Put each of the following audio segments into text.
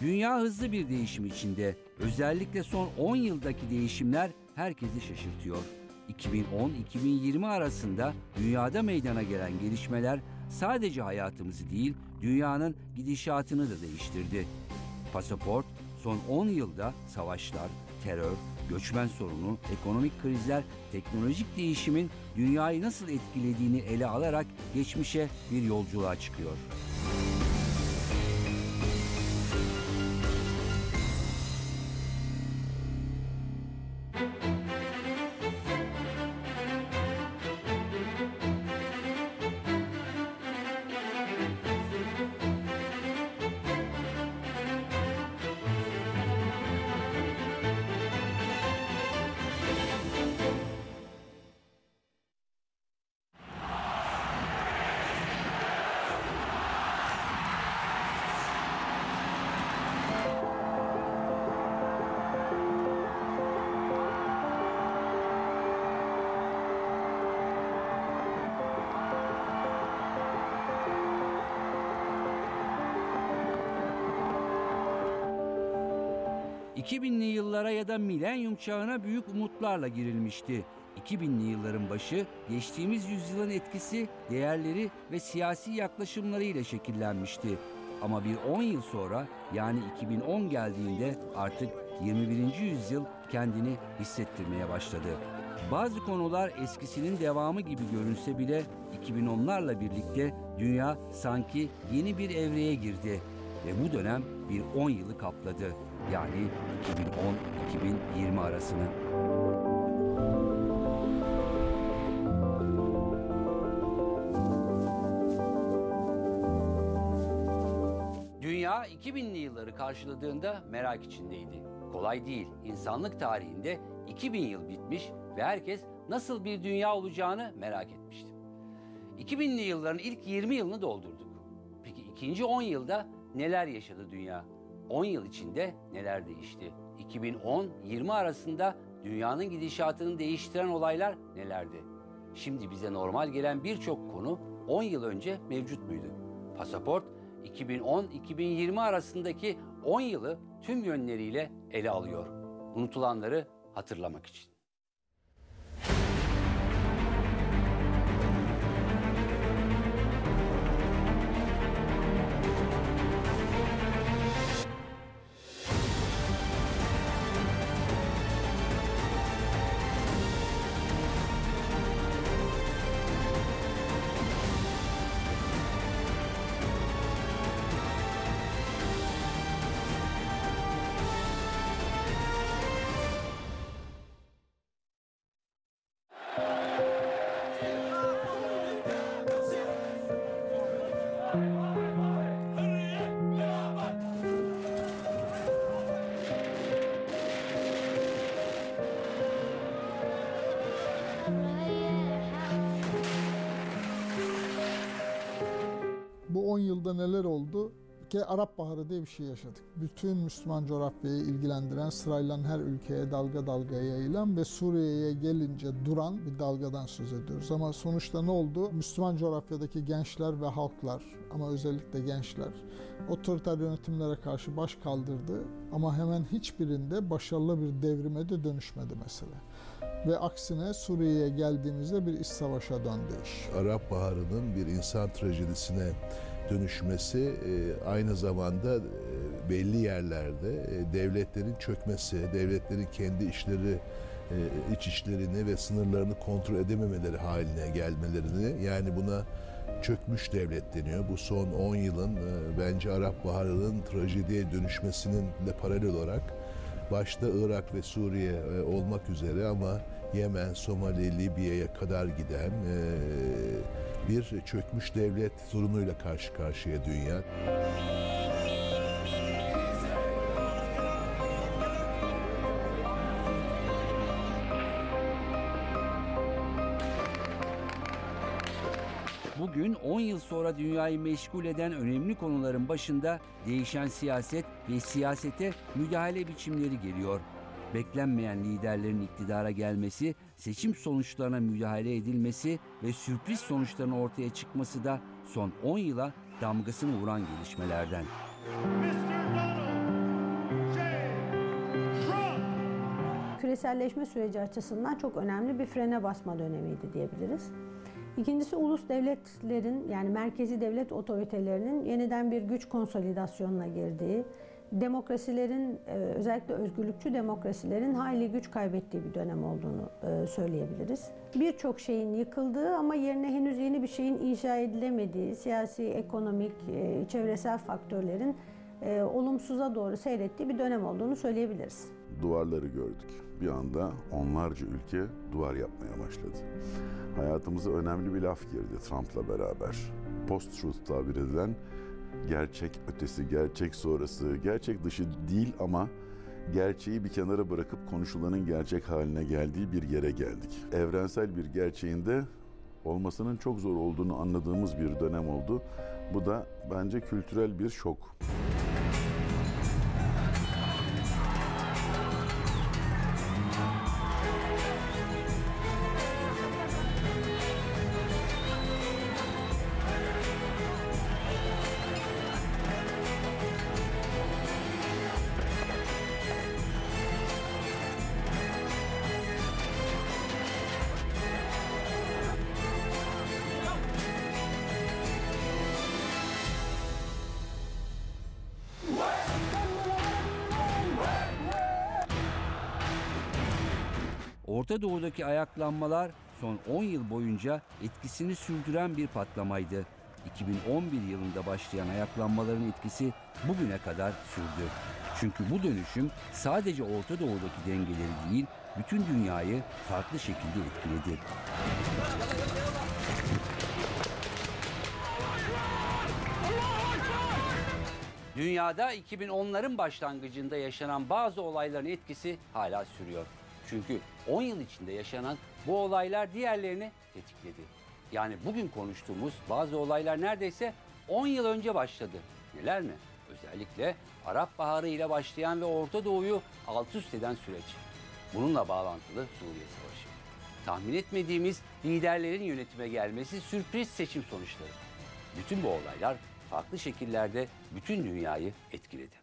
Dünya hızlı bir değişim içinde. Özellikle son 10 yıldaki değişimler herkesi şaşırtıyor. 2010-2020 arasında dünyada meydana gelen gelişmeler sadece hayatımızı değil, dünyanın gidişatını da değiştirdi. Pasaport son 10 yılda savaşlar, terör, göçmen sorunu, ekonomik krizler, teknolojik değişimin dünyayı nasıl etkilediğini ele alarak geçmişe bir yolculuğa çıkıyor. 2000'li yıllara ya da milenyum çağına büyük umutlarla girilmişti. 2000'li yılların başı geçtiğimiz yüzyılın etkisi, değerleri ve siyasi yaklaşımları ile şekillenmişti. Ama bir 10 yıl sonra yani 2010 geldiğinde artık 21. yüzyıl kendini hissettirmeye başladı. Bazı konular eskisinin devamı gibi görünse bile 2010'larla birlikte dünya sanki yeni bir evreye girdi ve bu dönem bir 10 yılı kapladı. Yani 2010-2020 arasını. Dünya 2000'li yılları karşıladığında merak içindeydi. Kolay değil. İnsanlık tarihinde 2000 yıl bitmiş ve herkes nasıl bir dünya olacağını merak etmişti. 2000'li yılların ilk 20 yılını doldurduk. Peki ikinci 10 yılda neler yaşadı dünya? 10 yıl içinde neler değişti? 2010-20 arasında dünyanın gidişatını değiştiren olaylar nelerdi? Şimdi bize normal gelen birçok konu 10 yıl önce mevcut muydu? Pasaport 2010-2020 arasındaki 10 yılı tüm yönleriyle ele alıyor. Unutulanları hatırlamak için. Bu 10 yılda neler oldu? ki Arap Baharı diye bir şey yaşadık. Bütün Müslüman coğrafyayı ilgilendiren, sırayla her ülkeye dalga dalga yayılan ve Suriye'ye gelince duran bir dalgadan söz ediyoruz. Ama sonuçta ne oldu? Müslüman coğrafyadaki gençler ve halklar ama özellikle gençler otoriter yönetimlere karşı baş kaldırdı ama hemen hiçbirinde başarılı bir devrime de dönüşmedi mesela. Ve aksine Suriye'ye geldiğimizde bir iç savaşa döndü iş. Arap Baharı'nın bir insan trajedisine dönüşmesi e, aynı zamanda e, belli yerlerde e, devletlerin çökmesi, devletlerin kendi işleri iç işlerini ve sınırlarını kontrol edememeleri haline gelmelerini yani buna çökmüş devlet deniyor. Bu son 10 yılın bence Arap Baharı'nın trajediye dönüşmesinin de paralel olarak başta Irak ve Suriye olmak üzere ama Yemen, Somali, Libya'ya kadar giden bir çökmüş devlet sorunuyla karşı karşıya dünya. Bugün 10 yıl sonra dünyayı meşgul eden önemli konuların başında değişen siyaset ve siyasete müdahale biçimleri geliyor beklenmeyen liderlerin iktidara gelmesi, seçim sonuçlarına müdahale edilmesi ve sürpriz sonuçların ortaya çıkması da son 10 yıla damgasını vuran gelişmelerden. Küreselleşme süreci açısından çok önemli bir frene basma dönemiydi diyebiliriz. İkincisi ulus devletlerin yani merkezi devlet otoritelerinin yeniden bir güç konsolidasyonuna girdiği, demokrasilerin e, özellikle özgürlükçü demokrasilerin hayli güç kaybettiği bir dönem olduğunu e, söyleyebiliriz. Birçok şeyin yıkıldığı ama yerine henüz yeni bir şeyin inşa edilemediği, siyasi, ekonomik, e, çevresel faktörlerin olumsuza doğru seyrettiği bir dönem olduğunu söyleyebiliriz. Duvarları gördük. Bir anda onlarca ülke duvar yapmaya başladı. Hayatımıza önemli bir laf girdi Trump'la beraber. Post-truth tabir edilen gerçek ötesi, gerçek sonrası, gerçek dışı değil ama gerçeği bir kenara bırakıp konuşulanın gerçek haline geldiği bir yere geldik. Evrensel bir gerçeğinde olmasının çok zor olduğunu anladığımız bir dönem oldu. Bu da bence kültürel bir şok. Orta Doğu'daki ayaklanmalar son 10 yıl boyunca etkisini sürdüren bir patlamaydı. 2011 yılında başlayan ayaklanmaların etkisi bugüne kadar sürdü. Çünkü bu dönüşüm sadece Orta Doğu'daki dengeleri değil, bütün dünyayı farklı şekilde etkiledi. Dünyada 2010'ların başlangıcında yaşanan bazı olayların etkisi hala sürüyor. Çünkü 10 yıl içinde yaşanan bu olaylar diğerlerini tetikledi. Yani bugün konuştuğumuz bazı olaylar neredeyse 10 yıl önce başladı. Neler mi? Özellikle Arap Baharı ile başlayan ve Orta Doğu'yu alt üst eden süreç. Bununla bağlantılı Suriye Savaşı. Tahmin etmediğimiz liderlerin yönetime gelmesi sürpriz seçim sonuçları. Bütün bu olaylar farklı şekillerde bütün dünyayı etkiledi.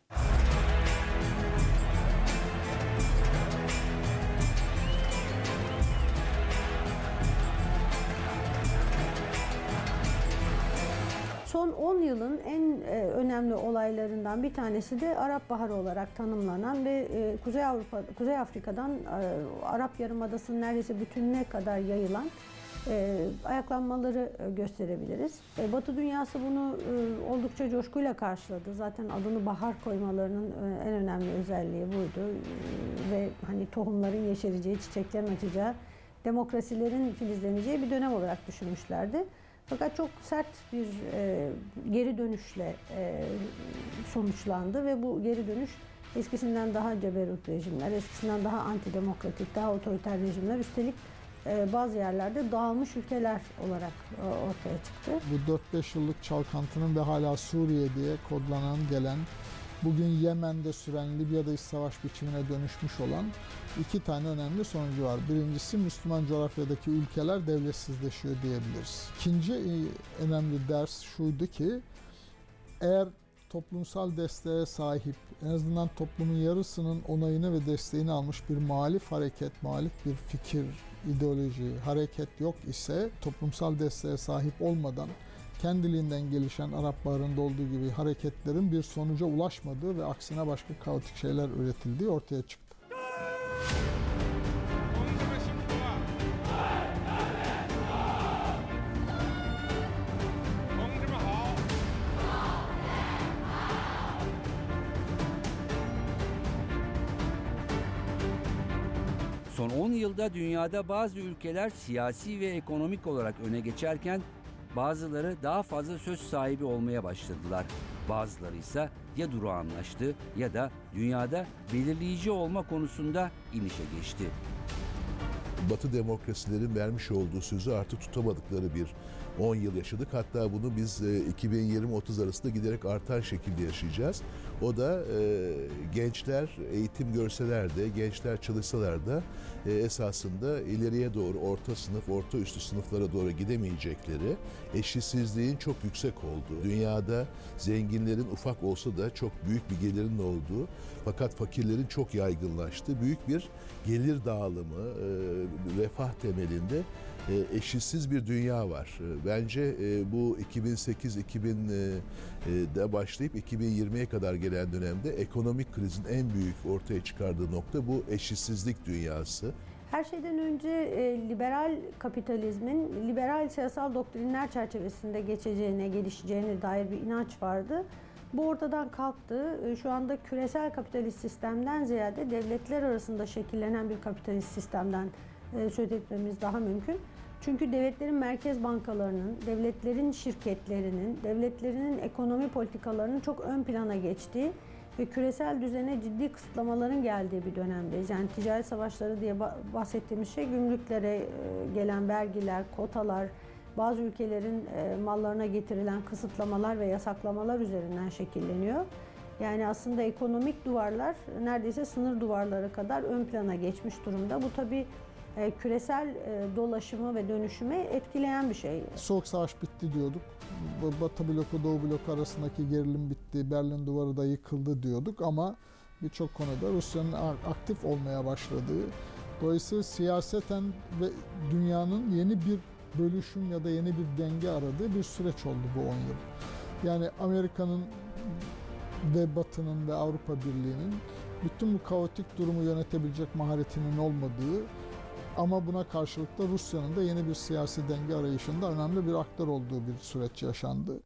Son 10 yılın en e, önemli olaylarından bir tanesi de Arap Baharı olarak tanımlanan ve e, Kuzey Avrupa, Kuzey Afrika'dan e, Arap Yarımadası'nın neredeyse bütününe kadar yayılan ayaklanmaları gösterebiliriz. Batı dünyası bunu oldukça coşkuyla karşıladı. Zaten adını bahar koymalarının en önemli özelliği buydu. Ve hani tohumların yeşereceği, çiçeklerin açacağı, demokrasilerin filizleneceği bir dönem olarak düşünmüşlerdi. Fakat çok sert bir e, geri dönüşle e, sonuçlandı ve bu geri dönüş eskisinden daha ceberut rejimler, eskisinden daha antidemokratik, daha otoriter rejimler üstelik e, bazı yerlerde dağılmış ülkeler olarak e, ortaya çıktı. Bu 4-5 yıllık çalkantının ve hala Suriye diye kodlanan gelen bugün Yemen'de süren Libya'da iç savaş biçimine dönüşmüş olan iki tane önemli sonucu var. Birincisi Müslüman coğrafyadaki ülkeler devletsizleşiyor diyebiliriz. İkinci e, önemli ders şuydu ki eğer toplumsal desteğe sahip, en azından toplumun yarısının onayını ve desteğini almış bir muhalif hareket, muhalif bir fikir, ideoloji, hareket yok ise toplumsal desteğe sahip olmadan kendiliğinden gelişen Arap Baharı'nda olduğu gibi hareketlerin bir sonuca ulaşmadığı ve aksine başka kaotik şeyler üretildiği ortaya çıktı. Son 10 yılda dünyada bazı ülkeler siyasi ve ekonomik olarak öne geçerken Bazıları daha fazla söz sahibi olmaya başladılar. Bazıları ise ya durağanlaştı ya da dünyada belirleyici olma konusunda inişe geçti. Batı demokrasilerin vermiş olduğu sözü artık tutamadıkları bir 10 yıl yaşadık. Hatta bunu biz 2020-30 e, arasında giderek artan şekilde yaşayacağız. O da e, gençler eğitim görseler de, gençler çalışsalar da e, esasında ileriye doğru orta sınıf, orta üstü sınıflara doğru gidemeyecekleri, eşitsizliğin çok yüksek olduğu, dünyada zenginlerin ufak olsa da çok büyük bir gelirin olduğu fakat fakirlerin çok yaygınlaştığı büyük bir gelir dağılımı, refah temelinde e, eşitsiz bir dünya var. E, bence e, bu 2008-2000'de başlayıp 2020'ye kadar gelen dönemde ekonomik krizin en büyük ortaya çıkardığı nokta bu eşitsizlik dünyası. Her şeyden önce liberal kapitalizmin liberal siyasal doktrinler çerçevesinde geçeceğine, gelişeceğine dair bir inanç vardı. Bu ortadan kalktı. Şu anda küresel kapitalist sistemden ziyade devletler arasında şekillenen bir kapitalist sistemden söz etmemiz daha mümkün. Çünkü devletlerin merkez bankalarının, devletlerin şirketlerinin, devletlerinin ekonomi politikalarının çok ön plana geçtiği ve küresel düzene ciddi kısıtlamaların geldiği bir dönemdeyiz. Yani ticaret savaşları diye bahsettiğimiz şey gümrüklere e, gelen vergiler, kotalar, bazı ülkelerin e, mallarına getirilen kısıtlamalar ve yasaklamalar üzerinden şekilleniyor. Yani aslında ekonomik duvarlar neredeyse sınır duvarları kadar ön plana geçmiş durumda. Bu tabii küresel dolaşımı ve dönüşümü etkileyen bir şey. Soğuk savaş bitti diyorduk. Batı bloku Doğu bloku arasındaki gerilim bitti, Berlin duvarı da yıkıldı diyorduk ama birçok konuda Rusya'nın aktif olmaya başladığı, dolayısıyla siyaseten ve dünyanın yeni bir bölüşüm ya da yeni bir denge aradığı bir süreç oldu bu 10 yıl. Yani Amerika'nın ve Batı'nın ve Avrupa Birliği'nin bütün bu kaotik durumu yönetebilecek maharetinin olmadığı ama buna karşılık da Rusya'nın da yeni bir siyasi denge arayışında önemli bir aktör olduğu bir süreç yaşandı.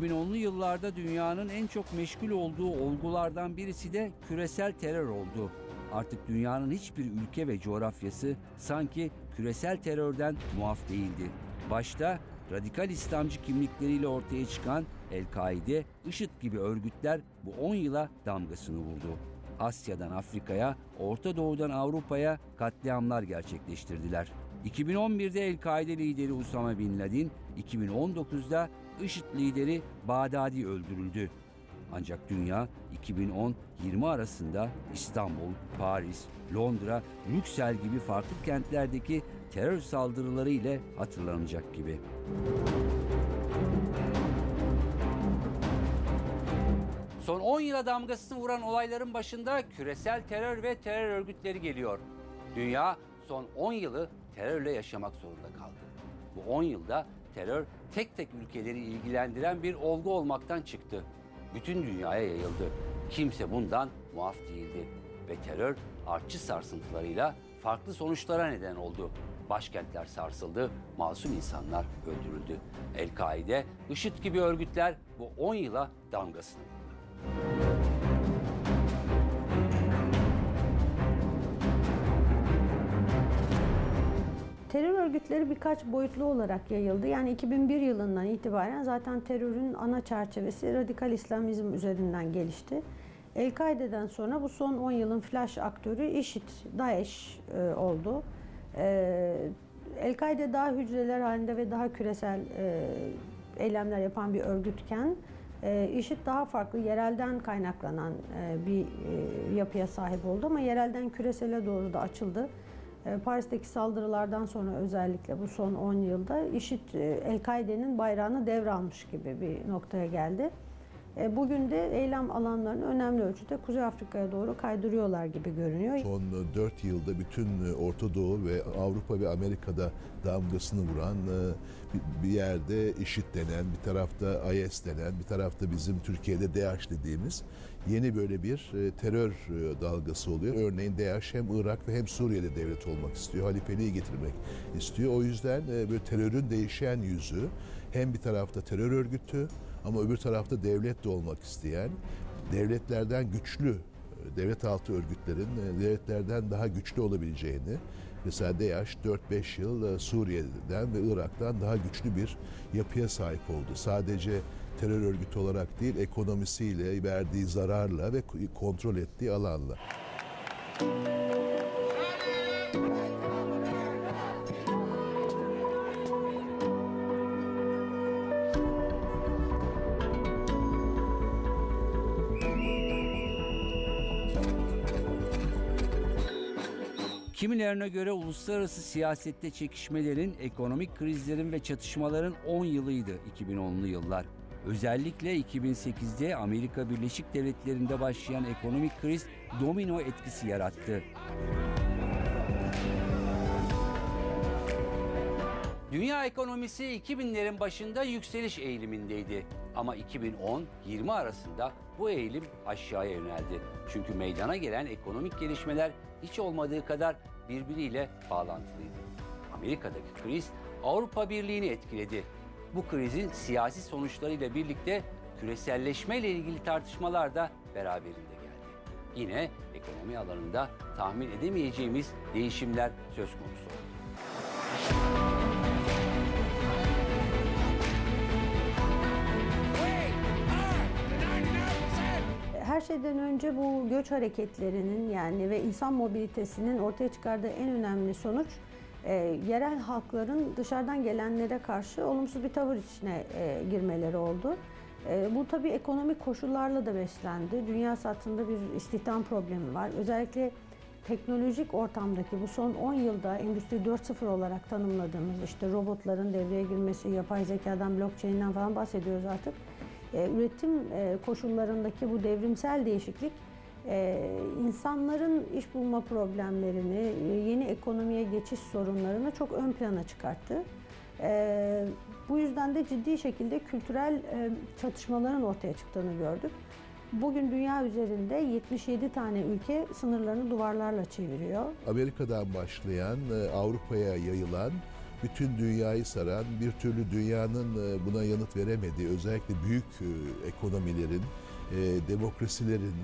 2010'lu yıllarda dünyanın en çok meşgul olduğu olgulardan birisi de küresel terör oldu. Artık dünyanın hiçbir ülke ve coğrafyası sanki küresel terörden muaf değildi. Başta radikal İslamcı kimlikleriyle ortaya çıkan El-Kaide, IŞİD gibi örgütler bu 10 yıla damgasını vurdu. Asya'dan Afrika'ya, Orta Doğu'dan Avrupa'ya katliamlar gerçekleştirdiler. 2011'de El-Kaide lideri Usama Bin Laden, 2019'da IŞİD lideri Bağdadi öldürüldü. Ancak dünya 2010-20 arasında İstanbul, Paris, Londra, Brüksel gibi farklı kentlerdeki terör saldırıları ile hatırlanacak gibi. Son 10 yıla damgasını vuran olayların başında küresel terör ve terör örgütleri geliyor. Dünya son 10 yılı terörle yaşamak zorunda kaldı. Bu 10 yılda terör tek tek ülkeleri ilgilendiren bir olgu olmaktan çıktı. Bütün dünyaya yayıldı. Kimse bundan muaf değildi. Ve terör artçı sarsıntılarıyla farklı sonuçlara neden oldu. Başkentler sarsıldı, masum insanlar öldürüldü. El-Kaide, IŞİD gibi örgütler bu 10 yıla damgasını Terör örgütleri birkaç boyutlu olarak yayıldı. Yani 2001 yılından itibaren zaten terörün ana çerçevesi radikal İslamizm üzerinden gelişti. El-Kaide'den sonra bu son 10 yılın flash aktörü IŞİD, DAEŞ e, oldu. E, El-Kaide daha hücreler halinde ve daha küresel e, eylemler yapan bir örgütken e, IŞİD daha farklı yerelden kaynaklanan e, bir e, yapıya sahip oldu ama yerelden küresele doğru da açıldı. Ee, Paris'teki saldırılardan sonra özellikle bu son 10 yılda IŞİD e, El-Kaide'nin bayrağını devralmış gibi bir noktaya geldi. E, bugün de eylem alanlarını önemli ölçüde Kuzey Afrika'ya doğru kaydırıyorlar gibi görünüyor. Son 4 yılda bütün Orta Doğu ve Avrupa ve Amerika'da damgasını vuran e, bir yerde IŞİD denen, bir tarafta IS denen, bir tarafta bizim Türkiye'de DAEŞ dediğimiz yeni böyle bir e, terör dalgası oluyor. Örneğin DAEŞ hem Irak ve hem Suriye'de devlet olmak istiyor. Halifeliği getirmek istiyor. O yüzden böyle terörün değişen yüzü hem bir tarafta terör örgütü ama öbür tarafta devlet de olmak isteyen, devletlerden güçlü devlet altı örgütlerin e, devletlerden daha güçlü olabileceğini, mesela DEAŞ 4-5 yıl e, Suriye'den ve Irak'tan daha güçlü bir yapıya sahip oldu. Sadece terör örgütü olarak değil, ekonomisiyle, verdiği zararla ve kontrol ettiği alanla. Kimilerine göre uluslararası siyasette çekişmelerin, ekonomik krizlerin ve çatışmaların 10 yılıydı 2010'lu yıllar. Özellikle 2008'de Amerika Birleşik Devletleri'nde başlayan ekonomik kriz domino etkisi yarattı. Dünya ekonomisi 2000'lerin başında yükseliş eğilimindeydi. Ama 2010-20 arasında bu eğilim aşağıya yöneldi. Çünkü meydana gelen ekonomik gelişmeler hiç olmadığı kadar birbiriyle bağlantılıydı. Amerika'daki kriz Avrupa Birliği'ni etkiledi. Bu krizin siyasi sonuçlarıyla birlikte küreselleşme ile ilgili tartışmalar da beraberinde geldi. Yine ekonomi alanında tahmin edemeyeceğimiz değişimler söz konusu oldu. Her şeyden önce bu göç hareketlerinin yani ve insan mobilitesinin ortaya çıkardığı en önemli sonuç e, yerel halkların dışarıdan gelenlere karşı olumsuz bir tavır içine e, girmeleri oldu. E, bu tabii ekonomik koşullarla da beslendi. Dünya satında bir istihdam problemi var. Özellikle teknolojik ortamdaki bu son 10 yılda Endüstri 4.0 olarak tanımladığımız işte robotların devreye girmesi, yapay zekadan, blockchain'den falan bahsediyoruz artık. E, üretim e, koşullarındaki bu devrimsel değişiklik e, insanların iş bulma problemlerini, yeni ekonomiye geçiş sorunlarını çok ön plana çıkarttı. Bu yüzden de ciddi şekilde kültürel çatışmaların ortaya çıktığını gördük. Bugün dünya üzerinde 77 tane ülke sınırlarını duvarlarla çeviriyor. Amerika'dan başlayan, Avrupa'ya yayılan, bütün dünyayı saran, bir türlü dünyanın e, buna yanıt veremediği, özellikle büyük e, ekonomilerin, demokrasilerin,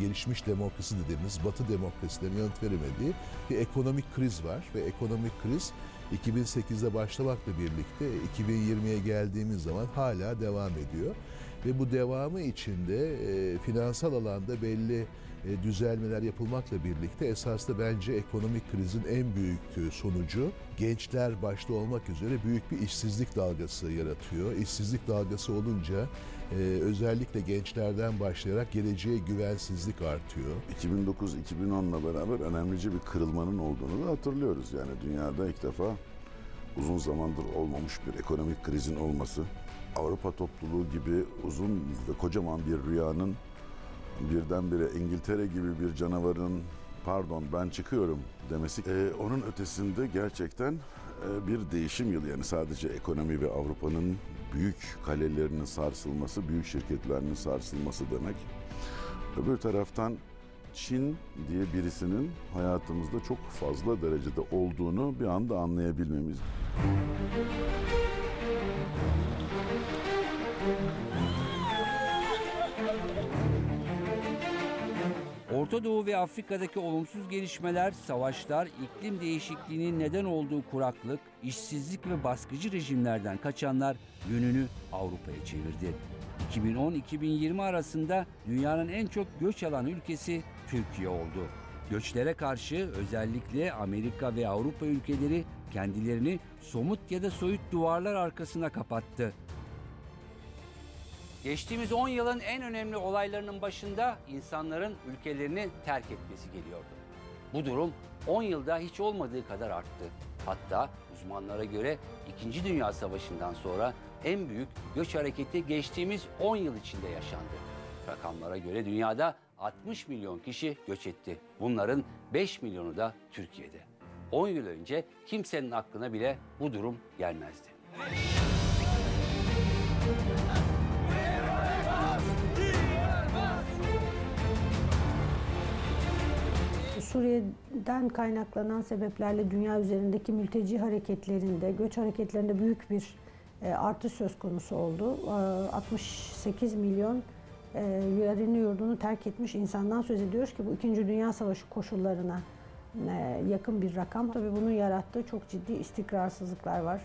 gelişmiş demokrasi dediğimiz batı demokrasilerin yanıt veremediği bir ekonomik kriz var. Ve ekonomik kriz 2008'de başlamakla birlikte 2020'ye geldiğimiz zaman hala devam ediyor ve bu devamı içinde e, finansal alanda belli e, düzelmeler yapılmakla birlikte esas da bence ekonomik krizin en büyük e, sonucu gençler başta olmak üzere büyük bir işsizlik dalgası yaratıyor. İşsizlik dalgası olunca e, özellikle gençlerden başlayarak geleceğe güvensizlik artıyor. 2009-2010'la beraber önemlice bir kırılmanın olduğunu da hatırlıyoruz. Yani dünyada ilk defa uzun zamandır olmamış bir ekonomik krizin olması Avrupa topluluğu gibi uzun ve kocaman bir rüyanın birdenbire İngiltere gibi bir canavarın pardon ben çıkıyorum demesi e, onun ötesinde gerçekten e, bir değişim yılı yani sadece ekonomi ve Avrupa'nın büyük kalelerinin sarsılması, büyük şirketlerinin sarsılması demek. Öbür taraftan Çin diye birisinin hayatımızda çok fazla derecede olduğunu bir anda anlayabilmemiz. Orta Doğu ve Afrika'daki olumsuz gelişmeler, savaşlar, iklim değişikliğinin neden olduğu kuraklık, işsizlik ve baskıcı rejimlerden kaçanlar yönünü Avrupa'ya çevirdi. 2010-2020 arasında dünyanın en çok göç alan ülkesi Türkiye oldu. Göçlere karşı özellikle Amerika ve Avrupa ülkeleri kendilerini somut ya da soyut duvarlar arkasına kapattı. Geçtiğimiz 10 yılın en önemli olaylarının başında insanların ülkelerini terk etmesi geliyordu. Bu durum 10 yılda hiç olmadığı kadar arttı. Hatta uzmanlara göre 2. Dünya Savaşı'ndan sonra en büyük göç hareketi geçtiğimiz 10 yıl içinde yaşandı. Rakamlara göre dünyada 60 milyon kişi göç etti. Bunların 5 milyonu da Türkiye'de. 10 yıl önce kimsenin aklına bile bu durum gelmezdi. Suriye'den kaynaklanan sebeplerle dünya üzerindeki mülteci hareketlerinde, göç hareketlerinde büyük bir e, artış söz konusu oldu. 68 e, milyon yerini yurdunu terk etmiş insandan söz ediyoruz ki bu 2. Dünya Savaşı koşullarına e, yakın bir rakam. Tabii bunun yarattığı çok ciddi istikrarsızlıklar var.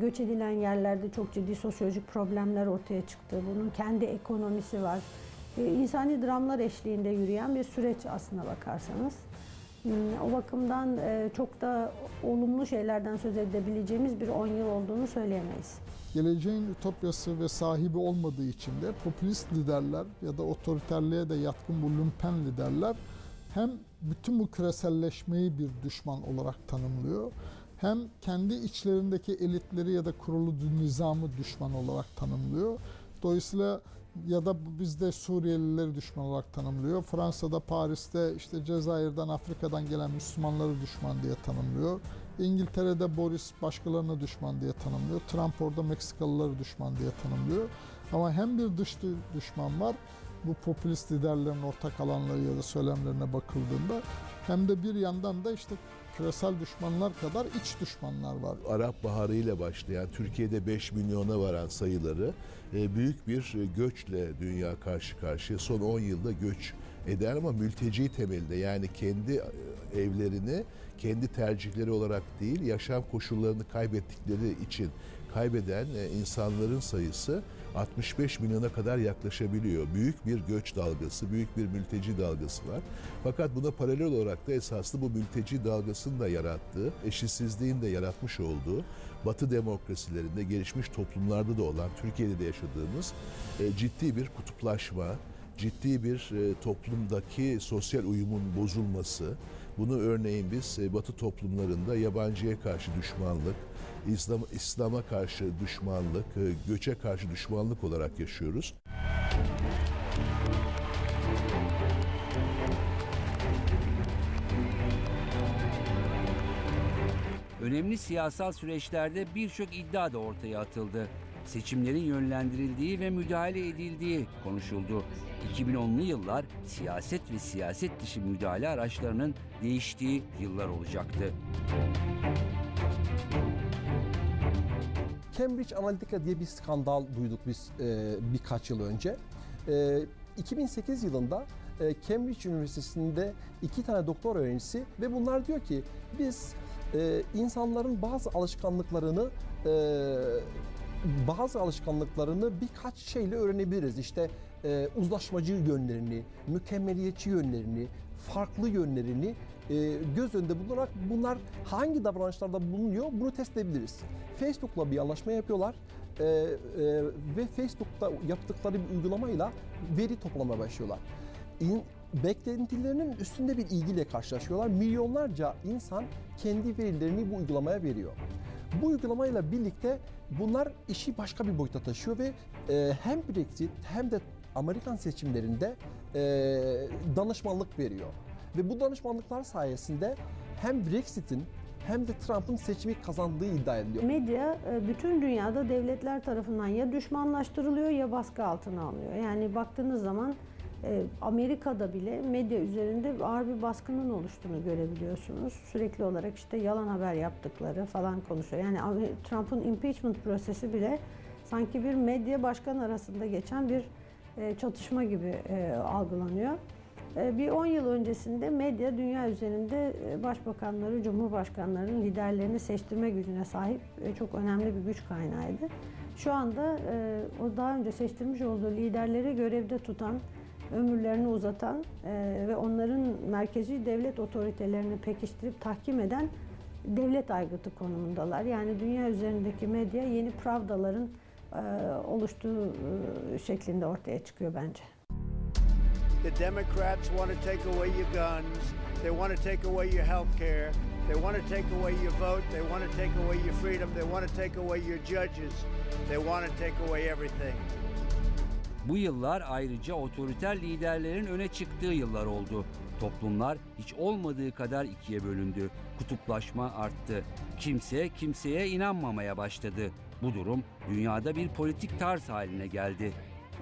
Göç edilen yerlerde çok ciddi sosyolojik problemler ortaya çıktı. Bunun kendi ekonomisi var. E, insani dramlar eşliğinde yürüyen bir süreç aslına bakarsanız. Hmm, o bakımdan e, çok da olumlu şeylerden söz edebileceğimiz bir 10 yıl olduğunu söyleyemeyiz. Geleceğin ütopyası ve sahibi olmadığı için de popülist liderler ya da otoriterliğe de yatkın bu lümpen liderler hem bütün bu küreselleşmeyi bir düşman olarak tanımlıyor hem kendi içlerindeki elitleri ya da kurulu nizamı düşman olarak tanımlıyor. Dolayısıyla ya da bizde Suriyelileri düşman olarak tanımlıyor. Fransa'da, Paris'te işte Cezayir'den, Afrika'dan gelen Müslümanları düşman diye tanımlıyor. İngiltere'de Boris başkalarına düşman diye tanımlıyor. Trump orada Meksikalıları düşman diye tanımlıyor. Ama hem bir dış düşman var, bu popülist liderlerin ortak alanları ya da söylemlerine bakıldığında hem de bir yandan da işte küresel düşmanlar kadar iç düşmanlar var. Arap Baharı ile başlayan Türkiye'de 5 milyona varan sayıları e, büyük bir göçle dünya karşı karşıya. Son 10 yılda göç eder ama mülteci temelde yani kendi e, evlerini kendi tercihleri olarak değil yaşam koşullarını kaybettikleri için kaybeden e, insanların sayısı 65 milyona kadar yaklaşabiliyor. Büyük bir göç dalgası, büyük bir mülteci dalgası var. Fakat buna paralel olarak da esaslı bu mülteci dalgasının da yarattığı, eşitsizliğin de yaratmış olduğu Batı demokrasilerinde, gelişmiş toplumlarda da olan, Türkiye'de de yaşadığımız e, ciddi bir kutuplaşma, ciddi bir e, toplumdaki sosyal uyumun bozulması. Bunu örneğin biz e, Batı toplumlarında yabancıya karşı düşmanlık, İslam, İslam'a karşı düşmanlık, e, göçe karşı düşmanlık olarak yaşıyoruz. Önemli siyasal süreçlerde birçok iddia da ortaya atıldı. Seçimlerin yönlendirildiği ve müdahale edildiği konuşuldu. 2010'lu yıllar siyaset ve siyaset dışı müdahale araçlarının değiştiği yıllar olacaktı. Cambridge Analytica diye bir skandal duyduk biz e, birkaç yıl önce. E, 2008 yılında e, Cambridge Üniversitesi'nde iki tane doktor öğrencisi ve bunlar diyor ki biz e, insanların bazı alışkanlıklarını e, bazı alışkanlıklarını birkaç şeyle öğrenebiliriz. İşte e, uzlaşmacı yönlerini, mükemmeliyetçi yönlerini, farklı yönlerini e, göz önünde bulunarak bunlar hangi davranışlarda bulunuyor bunu test edebiliriz. Facebook'la bir anlaşma yapıyorlar e, e, ve Facebook'ta yaptıkları bir uygulamayla veri toplamaya başlıyorlar. İn, beklentilerinin üstünde bir ilgiyle karşılaşıyorlar. Milyonlarca insan kendi verilerini bu uygulamaya veriyor. Bu uygulamayla birlikte bunlar işi başka bir boyuta taşıyor ve hem Brexit hem de Amerikan seçimlerinde e, danışmanlık veriyor. Ve bu danışmanlıklar sayesinde hem Brexit'in hem de Trump'ın seçimi kazandığı iddia ediliyor. Medya bütün dünyada devletler tarafından ya düşmanlaştırılıyor ya baskı altına alıyor. Yani baktığınız zaman Amerika'da bile medya üzerinde ağır bir baskının oluştuğunu görebiliyorsunuz. Sürekli olarak işte yalan haber yaptıkları falan konuşuyor. Yani Trump'ın impeachment prosesi bile sanki bir medya başkan arasında geçen bir çatışma gibi algılanıyor. Ee, bir 10 yıl öncesinde medya dünya üzerinde e, başbakanları, cumhurbaşkanlarının liderlerini seçtirme gücüne sahip e, çok önemli bir güç kaynağıydı. Şu anda e, o daha önce seçtirmiş olduğu liderleri görevde tutan, ömürlerini uzatan ve onların merkezi devlet otoritelerini pekiştirip tahkim eden devlet aygıtı konumundalar. Yani dünya üzerindeki medya yeni pravdaların oluştuğu şeklinde ortaya çıkıyor bence. The Democrats want to take away your guns. They want to take away your health care. They want to take away your vote. They want to take away your freedom. They want to take away your judges. They want to take away everything. Bu yıllar ayrıca otoriter liderlerin öne çıktığı yıllar oldu. Toplumlar hiç olmadığı kadar ikiye bölündü. Kutuplaşma arttı. Kimse kimseye inanmamaya başladı. Bu durum dünyada bir politik tarz haline geldi.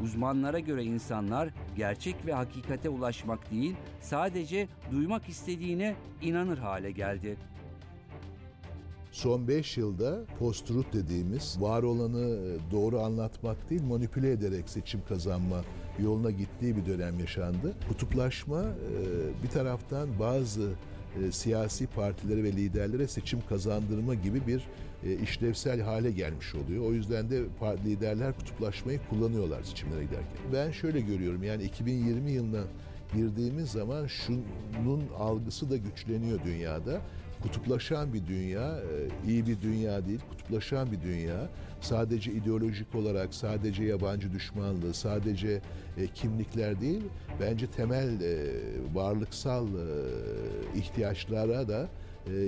Uzmanlara göre insanlar gerçek ve hakikate ulaşmak değil, sadece duymak istediğine inanır hale geldi. Son 5 yılda post-truth dediğimiz var olanı doğru anlatmak değil manipüle ederek seçim kazanma yoluna gittiği bir dönem yaşandı. Kutuplaşma e, bir taraftan bazı e, siyasi partilere ve liderlere seçim kazandırma gibi bir e, işlevsel hale gelmiş oluyor. O yüzden de liderler kutuplaşmayı kullanıyorlar seçimlere giderken. Ben şöyle görüyorum yani 2020 yılına girdiğimiz zaman şunun algısı da güçleniyor dünyada. Kutuplaşan bir dünya, iyi bir dünya değil, kutuplaşan bir dünya. Sadece ideolojik olarak, sadece yabancı düşmanlığı, sadece kimlikler değil, bence temel varlıksal ihtiyaçlara da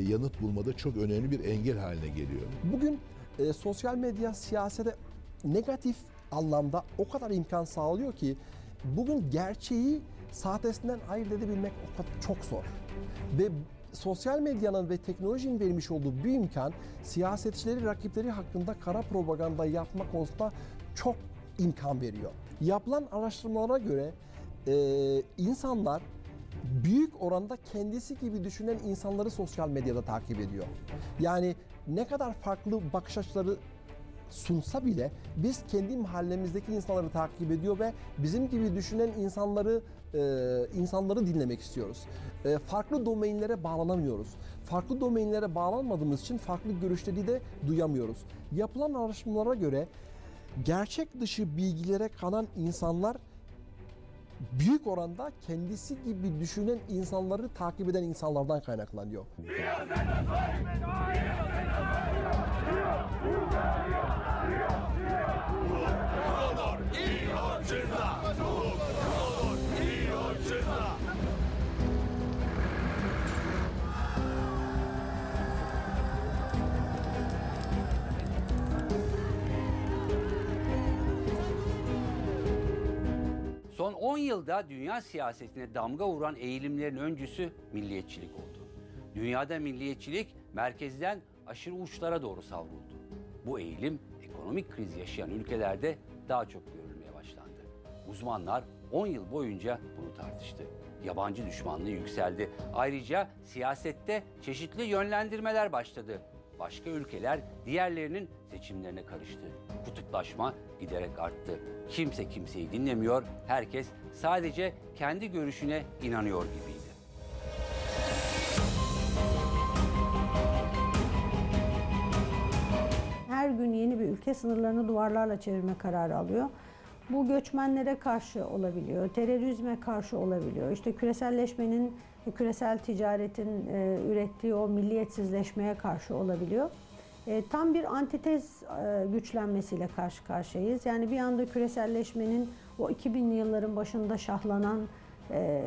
yanıt bulmada çok önemli bir engel haline geliyor. Bugün e, sosyal medya siyasete negatif anlamda o kadar imkan sağlıyor ki bugün gerçeği sahtesinden ayırt edebilmek o kadar çok zor. Ve sosyal medyanın ve teknolojinin vermiş olduğu bir imkan siyasetçileri rakipleri hakkında kara propaganda yapma konusunda çok imkan veriyor. Yapılan araştırmalara göre e, insanlar büyük oranda kendisi gibi düşünen insanları sosyal medyada takip ediyor. Yani ne kadar farklı bakış açıları sunsa bile biz kendi mahallemizdeki insanları takip ediyor ve bizim gibi düşünen insanları e, insanları dinlemek istiyoruz. E, farklı domainlere bağlanamıyoruz. Farklı domainlere bağlanmadığımız için farklı görüşleri de duyamıyoruz. Yapılan araştırmalara göre gerçek dışı bilgilere kanan insanlar büyük oranda kendisi gibi düşünen insanları takip eden insanlardan kaynaklanıyor. Son 10 yılda dünya siyasetine damga vuran eğilimlerin öncüsü milliyetçilik oldu. Dünyada milliyetçilik merkezden aşırı uçlara doğru savruldu. Bu eğilim ekonomik kriz yaşayan ülkelerde daha çok görülmeye başlandı. Uzmanlar 10 yıl boyunca bunu tartıştı. Yabancı düşmanlığı yükseldi. Ayrıca siyasette çeşitli yönlendirmeler başladı. Başka ülkeler diğerlerinin seçimlerine karıştı. Kutuplaşma giderek arttı. Kimse kimseyi dinlemiyor, herkes sadece kendi görüşüne inanıyor gibiydi. Her gün yeni bir ülke sınırlarını duvarlarla çevirme kararı alıyor. Bu göçmenlere karşı olabiliyor, terörizme karşı olabiliyor. İşte küreselleşmenin, küresel ticaretin e, ürettiği o milliyetsizleşmeye karşı olabiliyor. E, tam bir antitez e, güçlenmesiyle karşı karşıyayız. Yani bir anda küreselleşmenin o 2000'li yılların başında şahlanan e,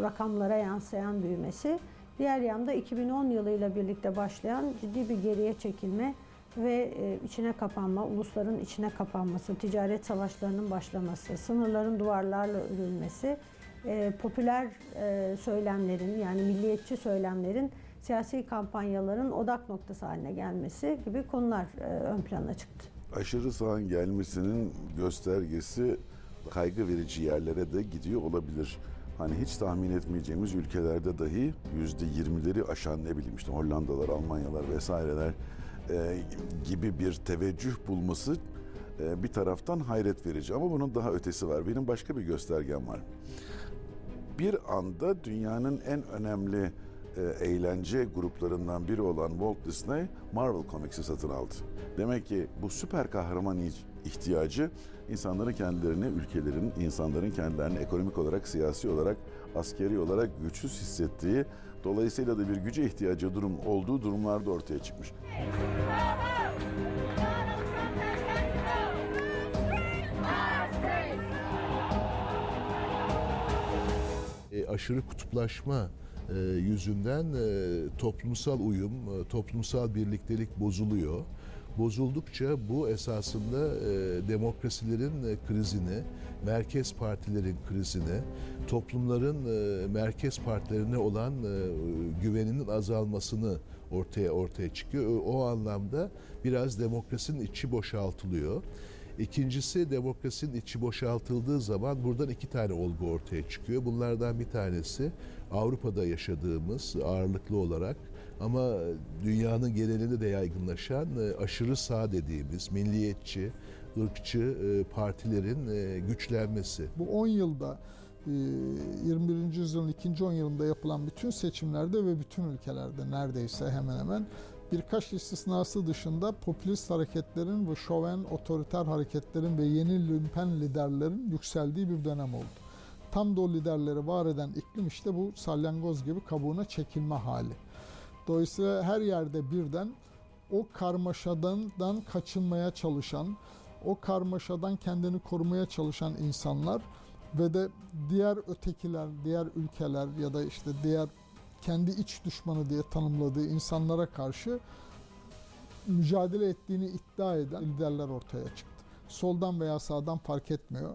rakamlara yansıyan büyümesi, diğer yanda 2010 yılıyla birlikte başlayan ciddi bir geriye çekilme ve e, içine kapanma, ulusların içine kapanması, ticaret savaşlarının başlaması, sınırların duvarlarla örülmesi, e, popüler e, söylemlerin yani milliyetçi söylemlerin siyasi kampanyaların odak noktası haline gelmesi gibi konular e, ön plana çıktı. Aşırı sağın gelmesinin göstergesi kaygı verici yerlere de gidiyor olabilir. Hani hiç tahmin etmeyeceğimiz ülkelerde dahi yüzde yirmileri aşan ne bileyim işte Hollandalar, Almanyalar vesaireler e, gibi bir teveccüh bulması e, bir taraftan hayret verici. Ama bunun daha ötesi var. Benim başka bir göstergem var. Bir anda dünyanın en önemli e, eğlence gruplarından biri olan Walt Disney Marvel Comics'i satın aldı. Demek ki bu süper kahraman ihtiyacı insanların kendilerini, ülkelerin, insanların kendilerini ekonomik olarak, siyasi olarak, askeri olarak güçsüz hissettiği, dolayısıyla da bir güce ihtiyacı durum olduğu durumlarda ortaya çıkmış. E, aşırı kutuplaşma yüzünden e, toplumsal uyum, e, toplumsal birliktelik bozuluyor. Bozuldukça bu esasında demokrasilerin krizini, merkez partilerin krizini, toplumların merkez partilerine olan güveninin azalmasını ortaya ortaya çıkıyor. O anlamda biraz demokrasinin içi boşaltılıyor. İkincisi demokrasinin içi boşaltıldığı zaman buradan iki tane olgu ortaya çıkıyor. Bunlardan bir tanesi Avrupa'da yaşadığımız ağırlıklı olarak ama dünyanın genelinde de yaygınlaşan e, aşırı sağ dediğimiz milliyetçi, ırkçı e, partilerin e, güçlenmesi. Bu 10 yılda e, 21. yüzyılın ikinci 10 yılında yapılan bütün seçimlerde ve bütün ülkelerde neredeyse hemen hemen birkaç istisnası dışında popülist hareketlerin ve şoven otoriter hareketlerin ve yeni lümpen liderlerin yükseldiği bir dönem oldu. Tam o liderleri var eden iklim işte bu salyangoz gibi kabuğuna çekilme hali. Dolayısıyla her yerde birden o karmaşadan kaçınmaya çalışan, o karmaşadan kendini korumaya çalışan insanlar ve de diğer ötekiler, diğer ülkeler ya da işte diğer kendi iç düşmanı diye tanımladığı insanlara karşı mücadele ettiğini iddia eden liderler ortaya çıktı. Soldan veya sağdan fark etmiyor.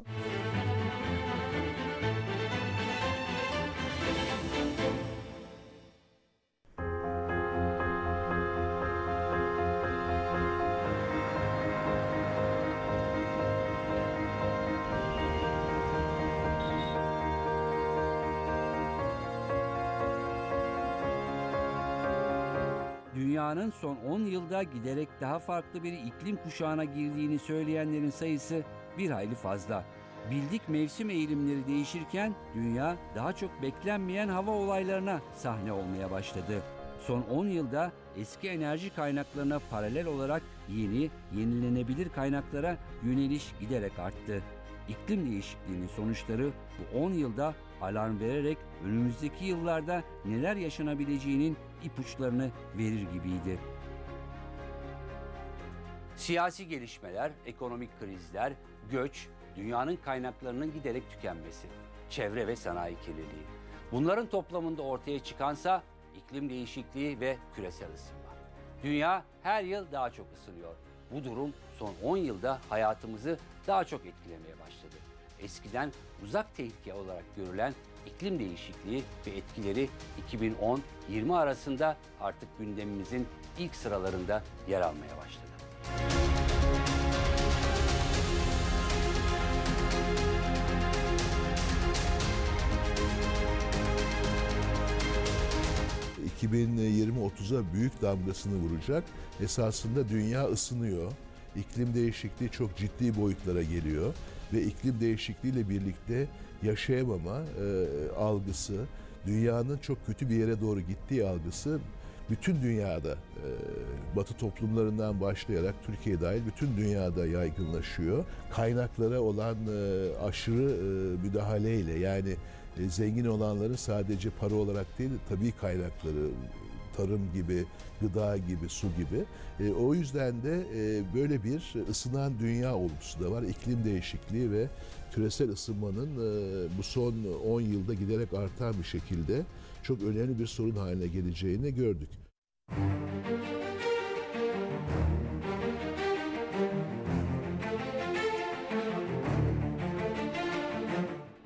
Dünyanın son 10 yılda giderek daha farklı bir iklim kuşağına girdiğini söyleyenlerin sayısı bir hayli fazla. Bildik mevsim eğilimleri değişirken dünya daha çok beklenmeyen hava olaylarına sahne olmaya başladı. Son 10 yılda eski enerji kaynaklarına paralel olarak yeni, yenilenebilir kaynaklara yöneliş giderek arttı. İklim değişikliğinin sonuçları bu 10 yılda alarm vererek önümüzdeki yıllarda neler yaşanabileceğinin ipuçlarını verir gibiydi. Siyasi gelişmeler, ekonomik krizler, göç, dünyanın kaynaklarının giderek tükenmesi, çevre ve sanayi kirliliği. Bunların toplamında ortaya çıkansa iklim değişikliği ve küresel ısınma. Dünya her yıl daha çok ısınıyor. Bu durum son 10 yılda hayatımızı daha çok etkilemeye başladı. Eskiden uzak tehlike olarak görülen iklim değişikliği ve etkileri 2010-20 arasında artık gündemimizin ilk sıralarında yer almaya başladı. 2020-30'a büyük damgasını vuracak. Esasında dünya ısınıyor. İklim değişikliği çok ciddi boyutlara geliyor ve iklim değişikliğiyle birlikte yaşayamama e, algısı, dünyanın çok kötü bir yere doğru gittiği algısı bütün dünyada e, Batı toplumlarından başlayarak Türkiye dahil bütün dünyada yaygınlaşıyor. Kaynaklara olan e, aşırı e, müdahaleyle yani e, zengin olanların sadece para olarak değil tabii kaynakları tarım gibi, gıda gibi, su gibi. E, o yüzden de e, böyle bir ısınan dünya olgusu da var. İklim değişikliği ve küresel ısınmanın e, bu son 10 yılda giderek artan bir şekilde çok önemli bir sorun haline geleceğini gördük.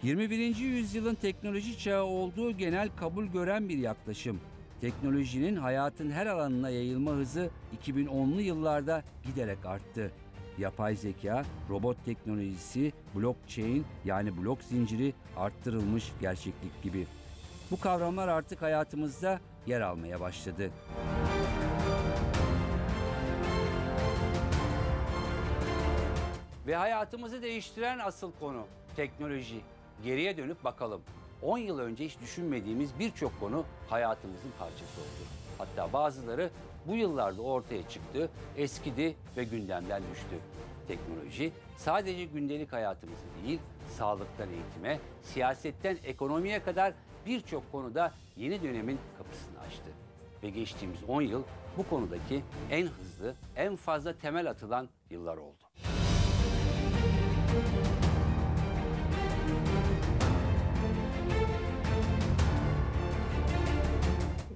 21. yüzyılın teknoloji çağı olduğu genel kabul gören bir yaklaşım. Teknolojinin hayatın her alanına yayılma hızı 2010'lu yıllarda giderek arttı. Yapay zeka, robot teknolojisi, blockchain yani blok zinciri arttırılmış gerçeklik gibi. Bu kavramlar artık hayatımızda yer almaya başladı. Ve hayatımızı değiştiren asıl konu teknoloji. Geriye dönüp bakalım. 10 yıl önce hiç düşünmediğimiz birçok konu hayatımızın parçası oldu. Hatta bazıları bu yıllarda ortaya çıktı, eskidi ve gündemden düştü. Teknoloji sadece gündelik hayatımızı değil, sağlıktan eğitime, siyasetten ekonomiye kadar birçok konuda yeni dönemin kapısını açtı. Ve geçtiğimiz 10 yıl bu konudaki en hızlı, en fazla temel atılan yıllar oldu.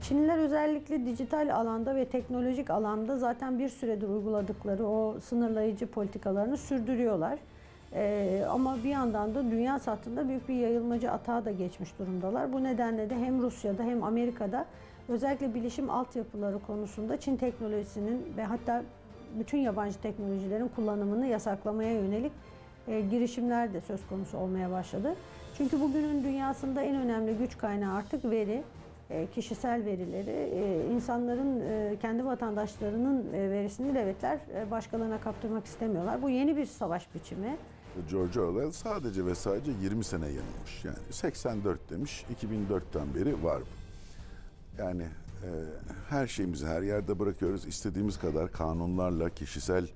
Çinliler özellikle dijital alanda ve teknolojik alanda zaten bir süredir uyguladıkları o sınırlayıcı politikalarını sürdürüyorlar. Ee, ama bir yandan da dünya sattığında büyük bir yayılmacı atağa da geçmiş durumdalar. Bu nedenle de hem Rusya'da hem Amerika'da özellikle bilişim altyapıları konusunda Çin teknolojisinin ve hatta bütün yabancı teknolojilerin kullanımını yasaklamaya yönelik e, girişimler de söz konusu olmaya başladı. Çünkü bugünün dünyasında en önemli güç kaynağı artık veri kişisel verileri, e, insanların e, kendi vatandaşlarının e, verisini devletler e, başkalarına kaptırmak istemiyorlar. Bu yeni bir savaş biçimi. George Orwell sadece ve sadece 20 sene yanılmış. Yani 84 demiş, 2004'ten beri var bu. Yani e, her şeyimizi her yerde bırakıyoruz. İstediğimiz kadar kanunlarla kişisel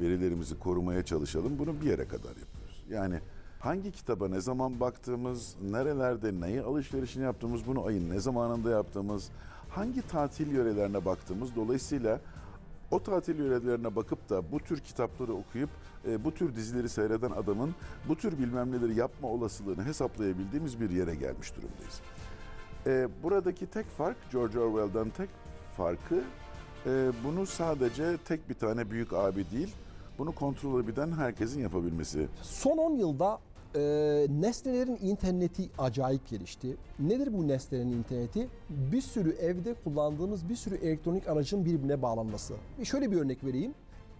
verilerimizi korumaya çalışalım. Bunu bir yere kadar yapıyoruz. Yani hangi kitaba ne zaman baktığımız, nerelerde neyi alışverişini yaptığımız, bunu ayın ne zamanında yaptığımız, hangi tatil yörelerine baktığımız dolayısıyla o tatil yörelerine bakıp da bu tür kitapları okuyup e, bu tür dizileri seyreden adamın bu tür bilmem neleri yapma olasılığını hesaplayabildiğimiz bir yere gelmiş durumdayız. E, buradaki tek fark George Orwell'dan tek farkı e, bunu sadece tek bir tane büyük abi değil bunu kontrol edebilen herkesin yapabilmesi. Son 10 yılda e, nesnelerin interneti acayip gelişti. Nedir bu nesnelerin interneti? Bir sürü evde kullandığımız bir sürü elektronik aracın birbirine bağlanması. Şöyle bir örnek vereyim.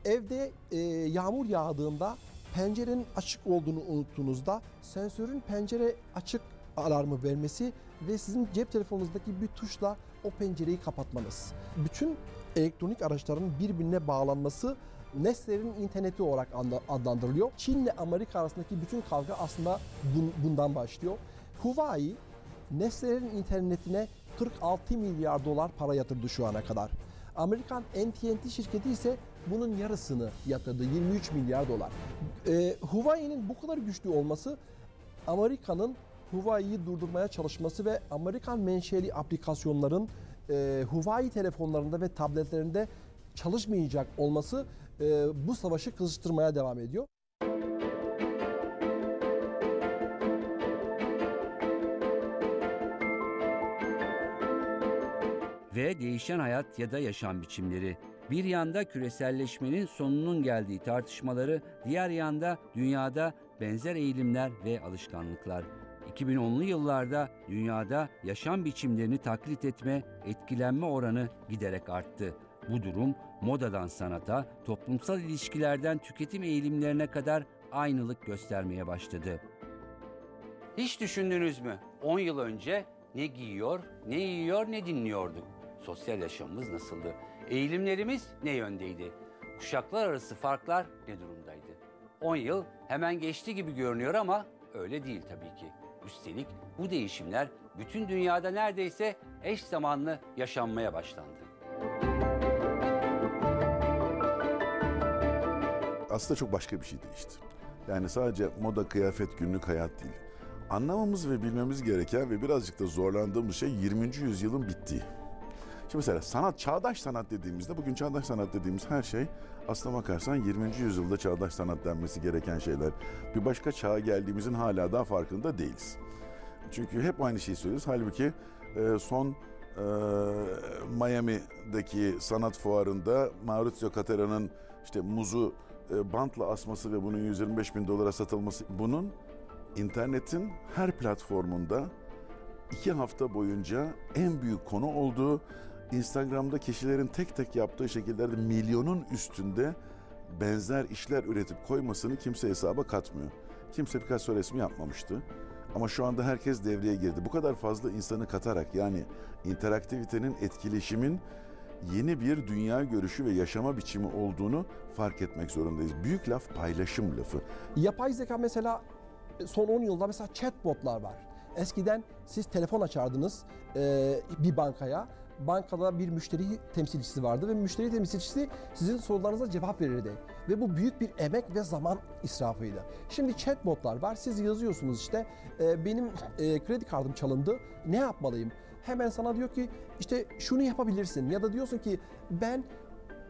Evde e, yağmur yağdığında pencerenin açık olduğunu unuttuğunuzda sensörün pencere açık alarmı vermesi ve sizin cep telefonunuzdaki bir tuşla o pencereyi kapatmanız. Bütün elektronik araçların birbirine bağlanması nesnelerin interneti olarak adlandırılıyor. Çin ile Amerika arasındaki bütün kavga aslında bundan başlıyor. Huawei nesnelerin internetine 46 milyar dolar para yatırdı şu ana kadar. Amerikan AT&T şirketi ise bunun yarısını yatırdı 23 milyar dolar. Ee, Huawei'nin bu kadar güçlü olması Amerika'nın Huawei'yi durdurmaya çalışması ve Amerikan menşeli aplikasyonların e, Huawei telefonlarında ve tabletlerinde çalışmayacak olması bu savaşı kızıştırmaya devam ediyor. Ve değişen hayat ya da yaşam biçimleri. Bir yanda küreselleşmenin sonunun geldiği tartışmaları, diğer yanda dünyada benzer eğilimler ve alışkanlıklar. 2010'lu yıllarda dünyada yaşam biçimlerini taklit etme, etkilenme oranı giderek arttı. Bu durum modadan sanata, toplumsal ilişkilerden tüketim eğilimlerine kadar aynılık göstermeye başladı. Hiç düşündünüz mü? 10 yıl önce ne giyiyor, ne yiyor, ne dinliyorduk? Sosyal yaşamımız nasıldı? Eğilimlerimiz ne yöndeydi? Kuşaklar arası farklar ne durumdaydı? 10 yıl hemen geçti gibi görünüyor ama öyle değil tabii ki. Üstelik bu değişimler bütün dünyada neredeyse eş zamanlı yaşanmaya başlandı. Aslında çok başka bir şey değişti. Yani sadece moda, kıyafet, günlük hayat değil. Anlamamız ve bilmemiz gereken ve birazcık da zorlandığımız şey 20. yüzyılın bittiği. Şimdi mesela sanat, çağdaş sanat dediğimizde, bugün çağdaş sanat dediğimiz her şey aslına bakarsan 20. yüzyılda çağdaş sanat denmesi gereken şeyler. Bir başka çağa geldiğimizin hala daha farkında değiliz. Çünkü hep aynı şeyi söylüyoruz. Halbuki e, son e, Miami'deki sanat fuarında Maurizio Catera'nın işte muzu bantla asması ve bunun 125 bin dolara satılması bunun internetin her platformunda iki hafta boyunca en büyük konu olduğu Instagram'da kişilerin tek tek yaptığı şekillerde milyonun üstünde benzer işler üretip koymasını kimse hesaba katmıyor. Kimse Picasso resmi yapmamıştı. Ama şu anda herkes devreye girdi. Bu kadar fazla insanı katarak yani interaktivitenin, etkileşimin yeni bir dünya görüşü ve yaşama biçimi olduğunu fark etmek zorundayız. Büyük laf paylaşım lafı. Yapay zeka mesela son 10 yılda mesela chatbotlar var. Eskiden siz telefon açardınız e, bir bankaya. Bankada bir müşteri temsilcisi vardı ve müşteri temsilcisi sizin sorularınıza cevap verirdi. Ve bu büyük bir emek ve zaman israfıydı. Şimdi chatbotlar var. Siz yazıyorsunuz işte e, benim e, kredi kartım çalındı. Ne yapmalıyım? Hemen sana diyor ki işte şunu yapabilirsin ya da diyorsun ki ben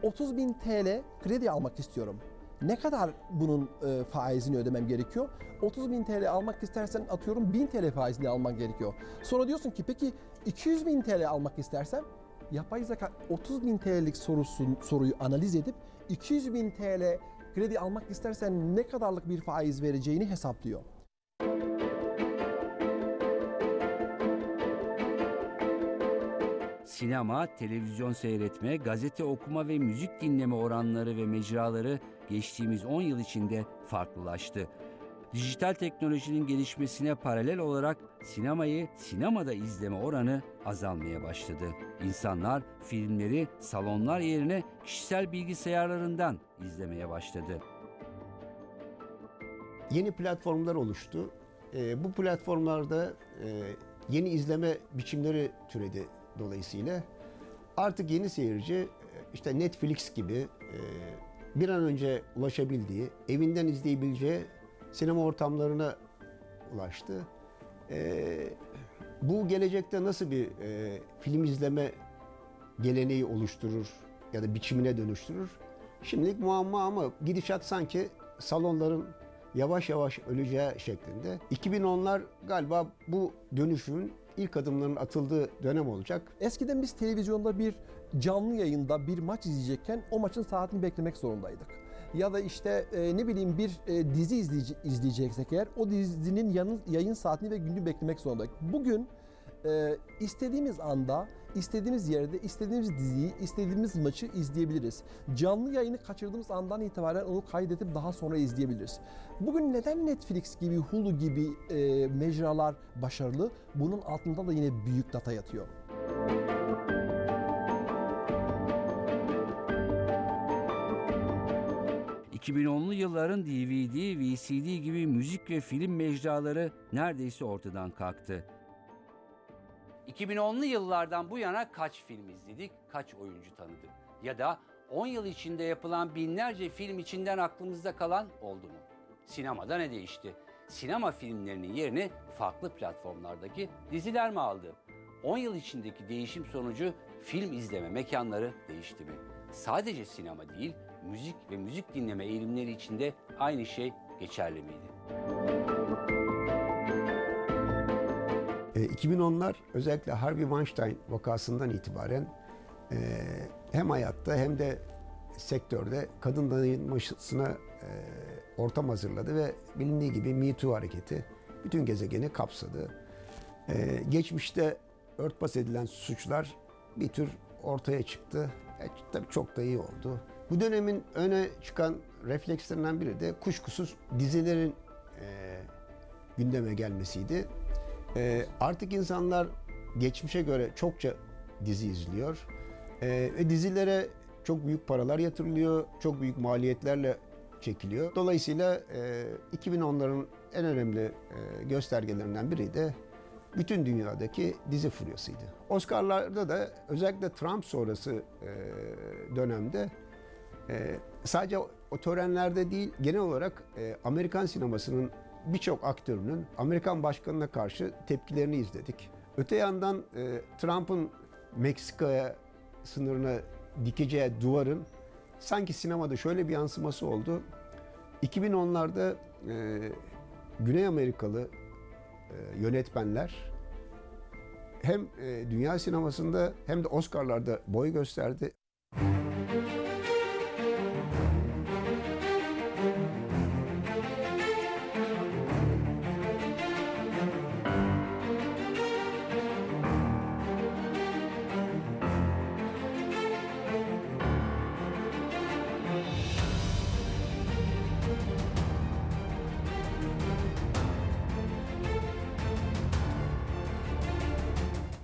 30 bin TL kredi almak istiyorum. Ne kadar bunun e, faizini ödemem gerekiyor? 30 bin TL almak istersen atıyorum 1000 TL faizini alman gerekiyor. Sonra diyorsun ki peki 200 bin TL almak istersen yapay zeka 30 bin TL'lik sorusu, soruyu analiz edip 200 bin TL kredi almak istersen ne kadarlık bir faiz vereceğini hesaplıyor. Sinema, televizyon seyretme, gazete okuma ve müzik dinleme oranları ve mecraları geçtiğimiz 10 yıl içinde farklılaştı. dijital teknolojinin gelişmesine paralel olarak sinemayı sinemada izleme oranı azalmaya başladı. İnsanlar filmleri salonlar yerine kişisel bilgisayarlarından izlemeye başladı. Yeni platformlar oluştu. E, bu platformlarda e, yeni izleme biçimleri türedi dolayısıyla. Artık yeni seyirci e, işte Netflix gibi e, bir an önce ulaşabildiği, evinden izleyebileceği sinema ortamlarına ulaştı. E, bu gelecekte nasıl bir film izleme geleneği oluşturur ya da biçimine dönüştürür? Şimdilik muamma ama gidişat sanki salonların yavaş yavaş öleceği şeklinde. 2010'lar galiba bu dönüşümün ilk adımların atıldığı dönem olacak. Eskiden biz televizyonda bir canlı yayında bir maç izleyecekken o maçın saatini beklemek zorundaydık. Ya da işte e, ne bileyim bir e, dizi izleyece, izleyeceksek eğer o dizinin yanın, yayın saatini ve gününü beklemek zorundaydık. Bugün e, istediğimiz anda, istediğimiz yerde, istediğimiz diziyi, istediğimiz maçı izleyebiliriz. Canlı yayını kaçırdığımız andan itibaren onu kaydedip daha sonra izleyebiliriz. Bugün neden Netflix gibi, Hulu gibi e, mecralar başarılı? Bunun altında da yine büyük data yatıyor. 2010'lu yılların DVD, VCD gibi müzik ve film mecraları neredeyse ortadan kalktı. 2010'lu yıllardan bu yana kaç film izledik, kaç oyuncu tanıdık? Ya da 10 yıl içinde yapılan binlerce film içinden aklımızda kalan oldu mu? Sinemada ne değişti? Sinema filmlerinin yerini farklı platformlardaki diziler mi aldı? 10 yıl içindeki değişim sonucu film izleme mekanları değişti mi? Sadece sinema değil, müzik ve müzik dinleme eğilimleri içinde aynı şey geçerli miydi? 2010'lar özellikle Harvey Weinstein vakasından itibaren e, hem hayatta hem de sektörde kadın dayanışmasına e, ortam hazırladı ve bilindiği gibi Me Too hareketi bütün gezegeni kapsadı. E, geçmişte örtbas edilen suçlar bir tür ortaya çıktı. Tabii çok da iyi oldu. Bu dönemin öne çıkan reflekslerinden biri de kuşkusuz dizilerin gündeme gelmesiydi. E, artık insanlar geçmişe göre çokça dizi izliyor. E, ve dizilere çok büyük paralar yatırılıyor, çok büyük maliyetlerle çekiliyor. Dolayısıyla e, 2010'ların en önemli e, göstergelerinden biri de bütün dünyadaki dizi furyasıydı. Oscar'larda da özellikle Trump sonrası e, dönemde e, sadece o törenlerde değil genel olarak e, Amerikan sinemasının birçok aktörünün Amerikan başkanına karşı tepkilerini izledik. Öte yandan e, Trump'ın Meksika'ya sınırına dikeceği duvarın sanki sinemada şöyle bir yansıması oldu. 2010'larda e, Güney Amerikalı e, yönetmenler hem e, dünya sinemasında hem de Oscar'larda boy gösterdi.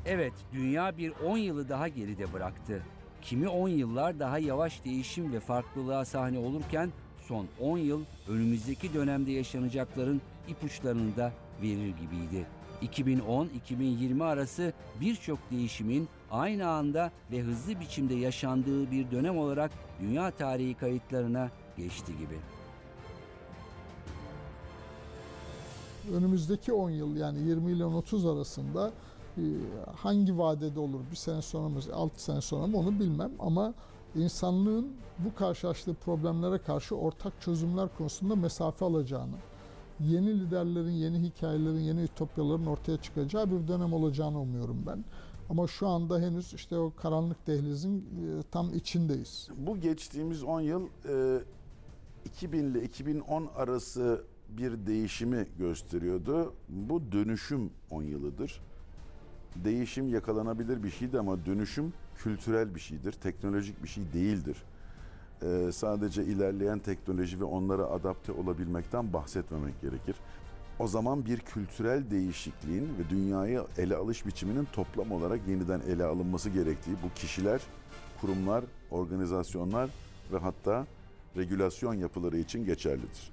Evet, dünya bir 10 yılı daha geride bıraktı. Kimi 10 yıllar daha yavaş değişim ve farklılığa sahne olurken son 10 yıl önümüzdeki dönemde yaşanacakların ipuçlarını da verir gibiydi. 2010-2020 arası birçok değişimin aynı anda ve hızlı biçimde yaşandığı bir dönem olarak dünya tarihi kayıtlarına geçti gibi. Önümüzdeki 10 yıl yani 20 ile 30 arasında hangi vadede olur bir sene sonra mı 6 sene sonra mı onu bilmem ama insanlığın bu karşılaştığı problemlere karşı ortak çözümler konusunda mesafe alacağını, yeni liderlerin, yeni hikayelerin, yeni ütopyaların ortaya çıkacağı bir dönem olacağını umuyorum ben. Ama şu anda henüz işte o karanlık dehlizin e, tam içindeyiz. Bu geçtiğimiz 10 yıl e, 2000 ile 2010 arası bir değişimi gösteriyordu. Bu dönüşüm 10 yılıdır. Değişim yakalanabilir bir şeydi ama dönüşüm kültürel bir şeydir, teknolojik bir şey değildir. e, sadece ilerleyen teknoloji ve onlara adapte olabilmekten bahsetmemek gerekir. O zaman bir kültürel değişikliğin ve dünyayı ele alış biçiminin toplam olarak yeniden ele alınması gerektiği bu kişiler, kurumlar, organizasyonlar ve hatta regülasyon yapıları için geçerlidir.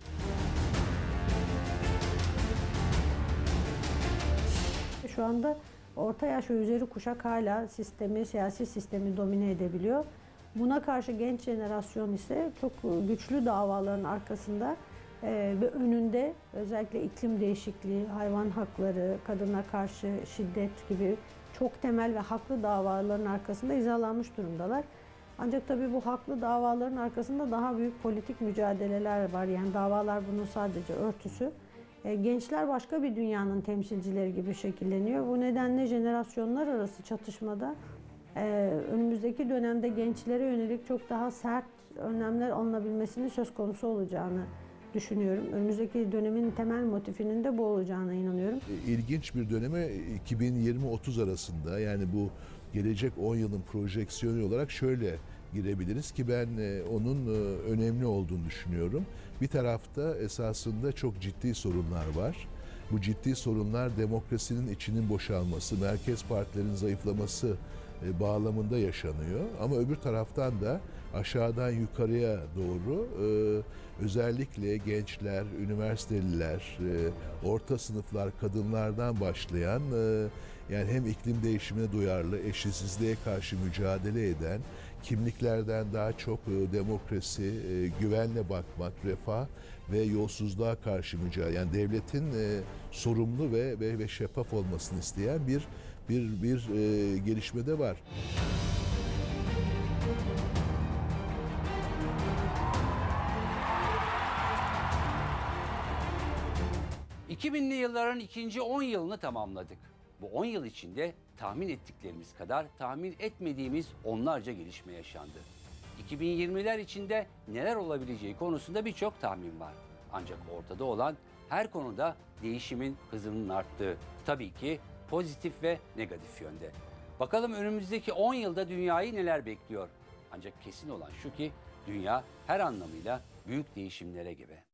Şu anda orta yaş ve üzeri kuşak hala sistemi, siyasi sistemi domine edebiliyor. Buna karşı genç jenerasyon ise çok güçlü davaların arkasında e, ve önünde özellikle iklim değişikliği, hayvan hakları, kadına karşı şiddet gibi çok temel ve haklı davaların arkasında hizalanmış durumdalar. Ancak tabii bu haklı davaların arkasında daha büyük politik mücadeleler var. Yani davalar bunun sadece örtüsü. E, gençler başka bir dünyanın temsilcileri gibi şekilleniyor. Bu nedenle jenerasyonlar arası çatışmada e, önümüzdeki dönemde gençlere yönelik çok daha sert önlemler alınabilmesinin söz konusu olacağını düşünüyorum. Önümüzdeki dönemin temel motifinin de bu olacağına inanıyorum. E, İlginç bir döneme 2020-30 arasında yani bu gelecek 10 yılın projeksiyonu olarak şöyle girebiliriz ki ben onun önemli olduğunu düşünüyorum. Bir tarafta esasında çok ciddi sorunlar var. Bu ciddi sorunlar demokrasinin içinin boşalması, merkez partilerin zayıflaması e, bağlamında yaşanıyor. Ama öbür taraftan da aşağıdan yukarıya doğru özellikle gençler, üniversiteliler, orta sınıflar, kadınlardan başlayan yani hem iklim değişimine duyarlı, eşitsizliğe karşı mücadele eden, kimliklerden daha çok e, demokrasi, e, güvenle bakmak, refah ve yolsuzluğa karşı mücadele. Yani devletin e, sorumlu ve ve, ve şeffaf olmasını isteyen bir bir bir gelişme de var. ...2000'li yılların ikinci 10 yılını tamamladık. Bu 10 yıl içinde tahmin ettiklerimiz kadar tahmin etmediğimiz onlarca gelişme yaşandı. 2020'ler içinde neler olabileceği konusunda birçok tahmin var. Ancak ortada olan her konuda değişimin hızının arttığı, tabii ki pozitif ve negatif yönde. Bakalım önümüzdeki 10 yılda dünyayı neler bekliyor? Ancak kesin olan şu ki dünya her anlamıyla büyük değişimlere gebe.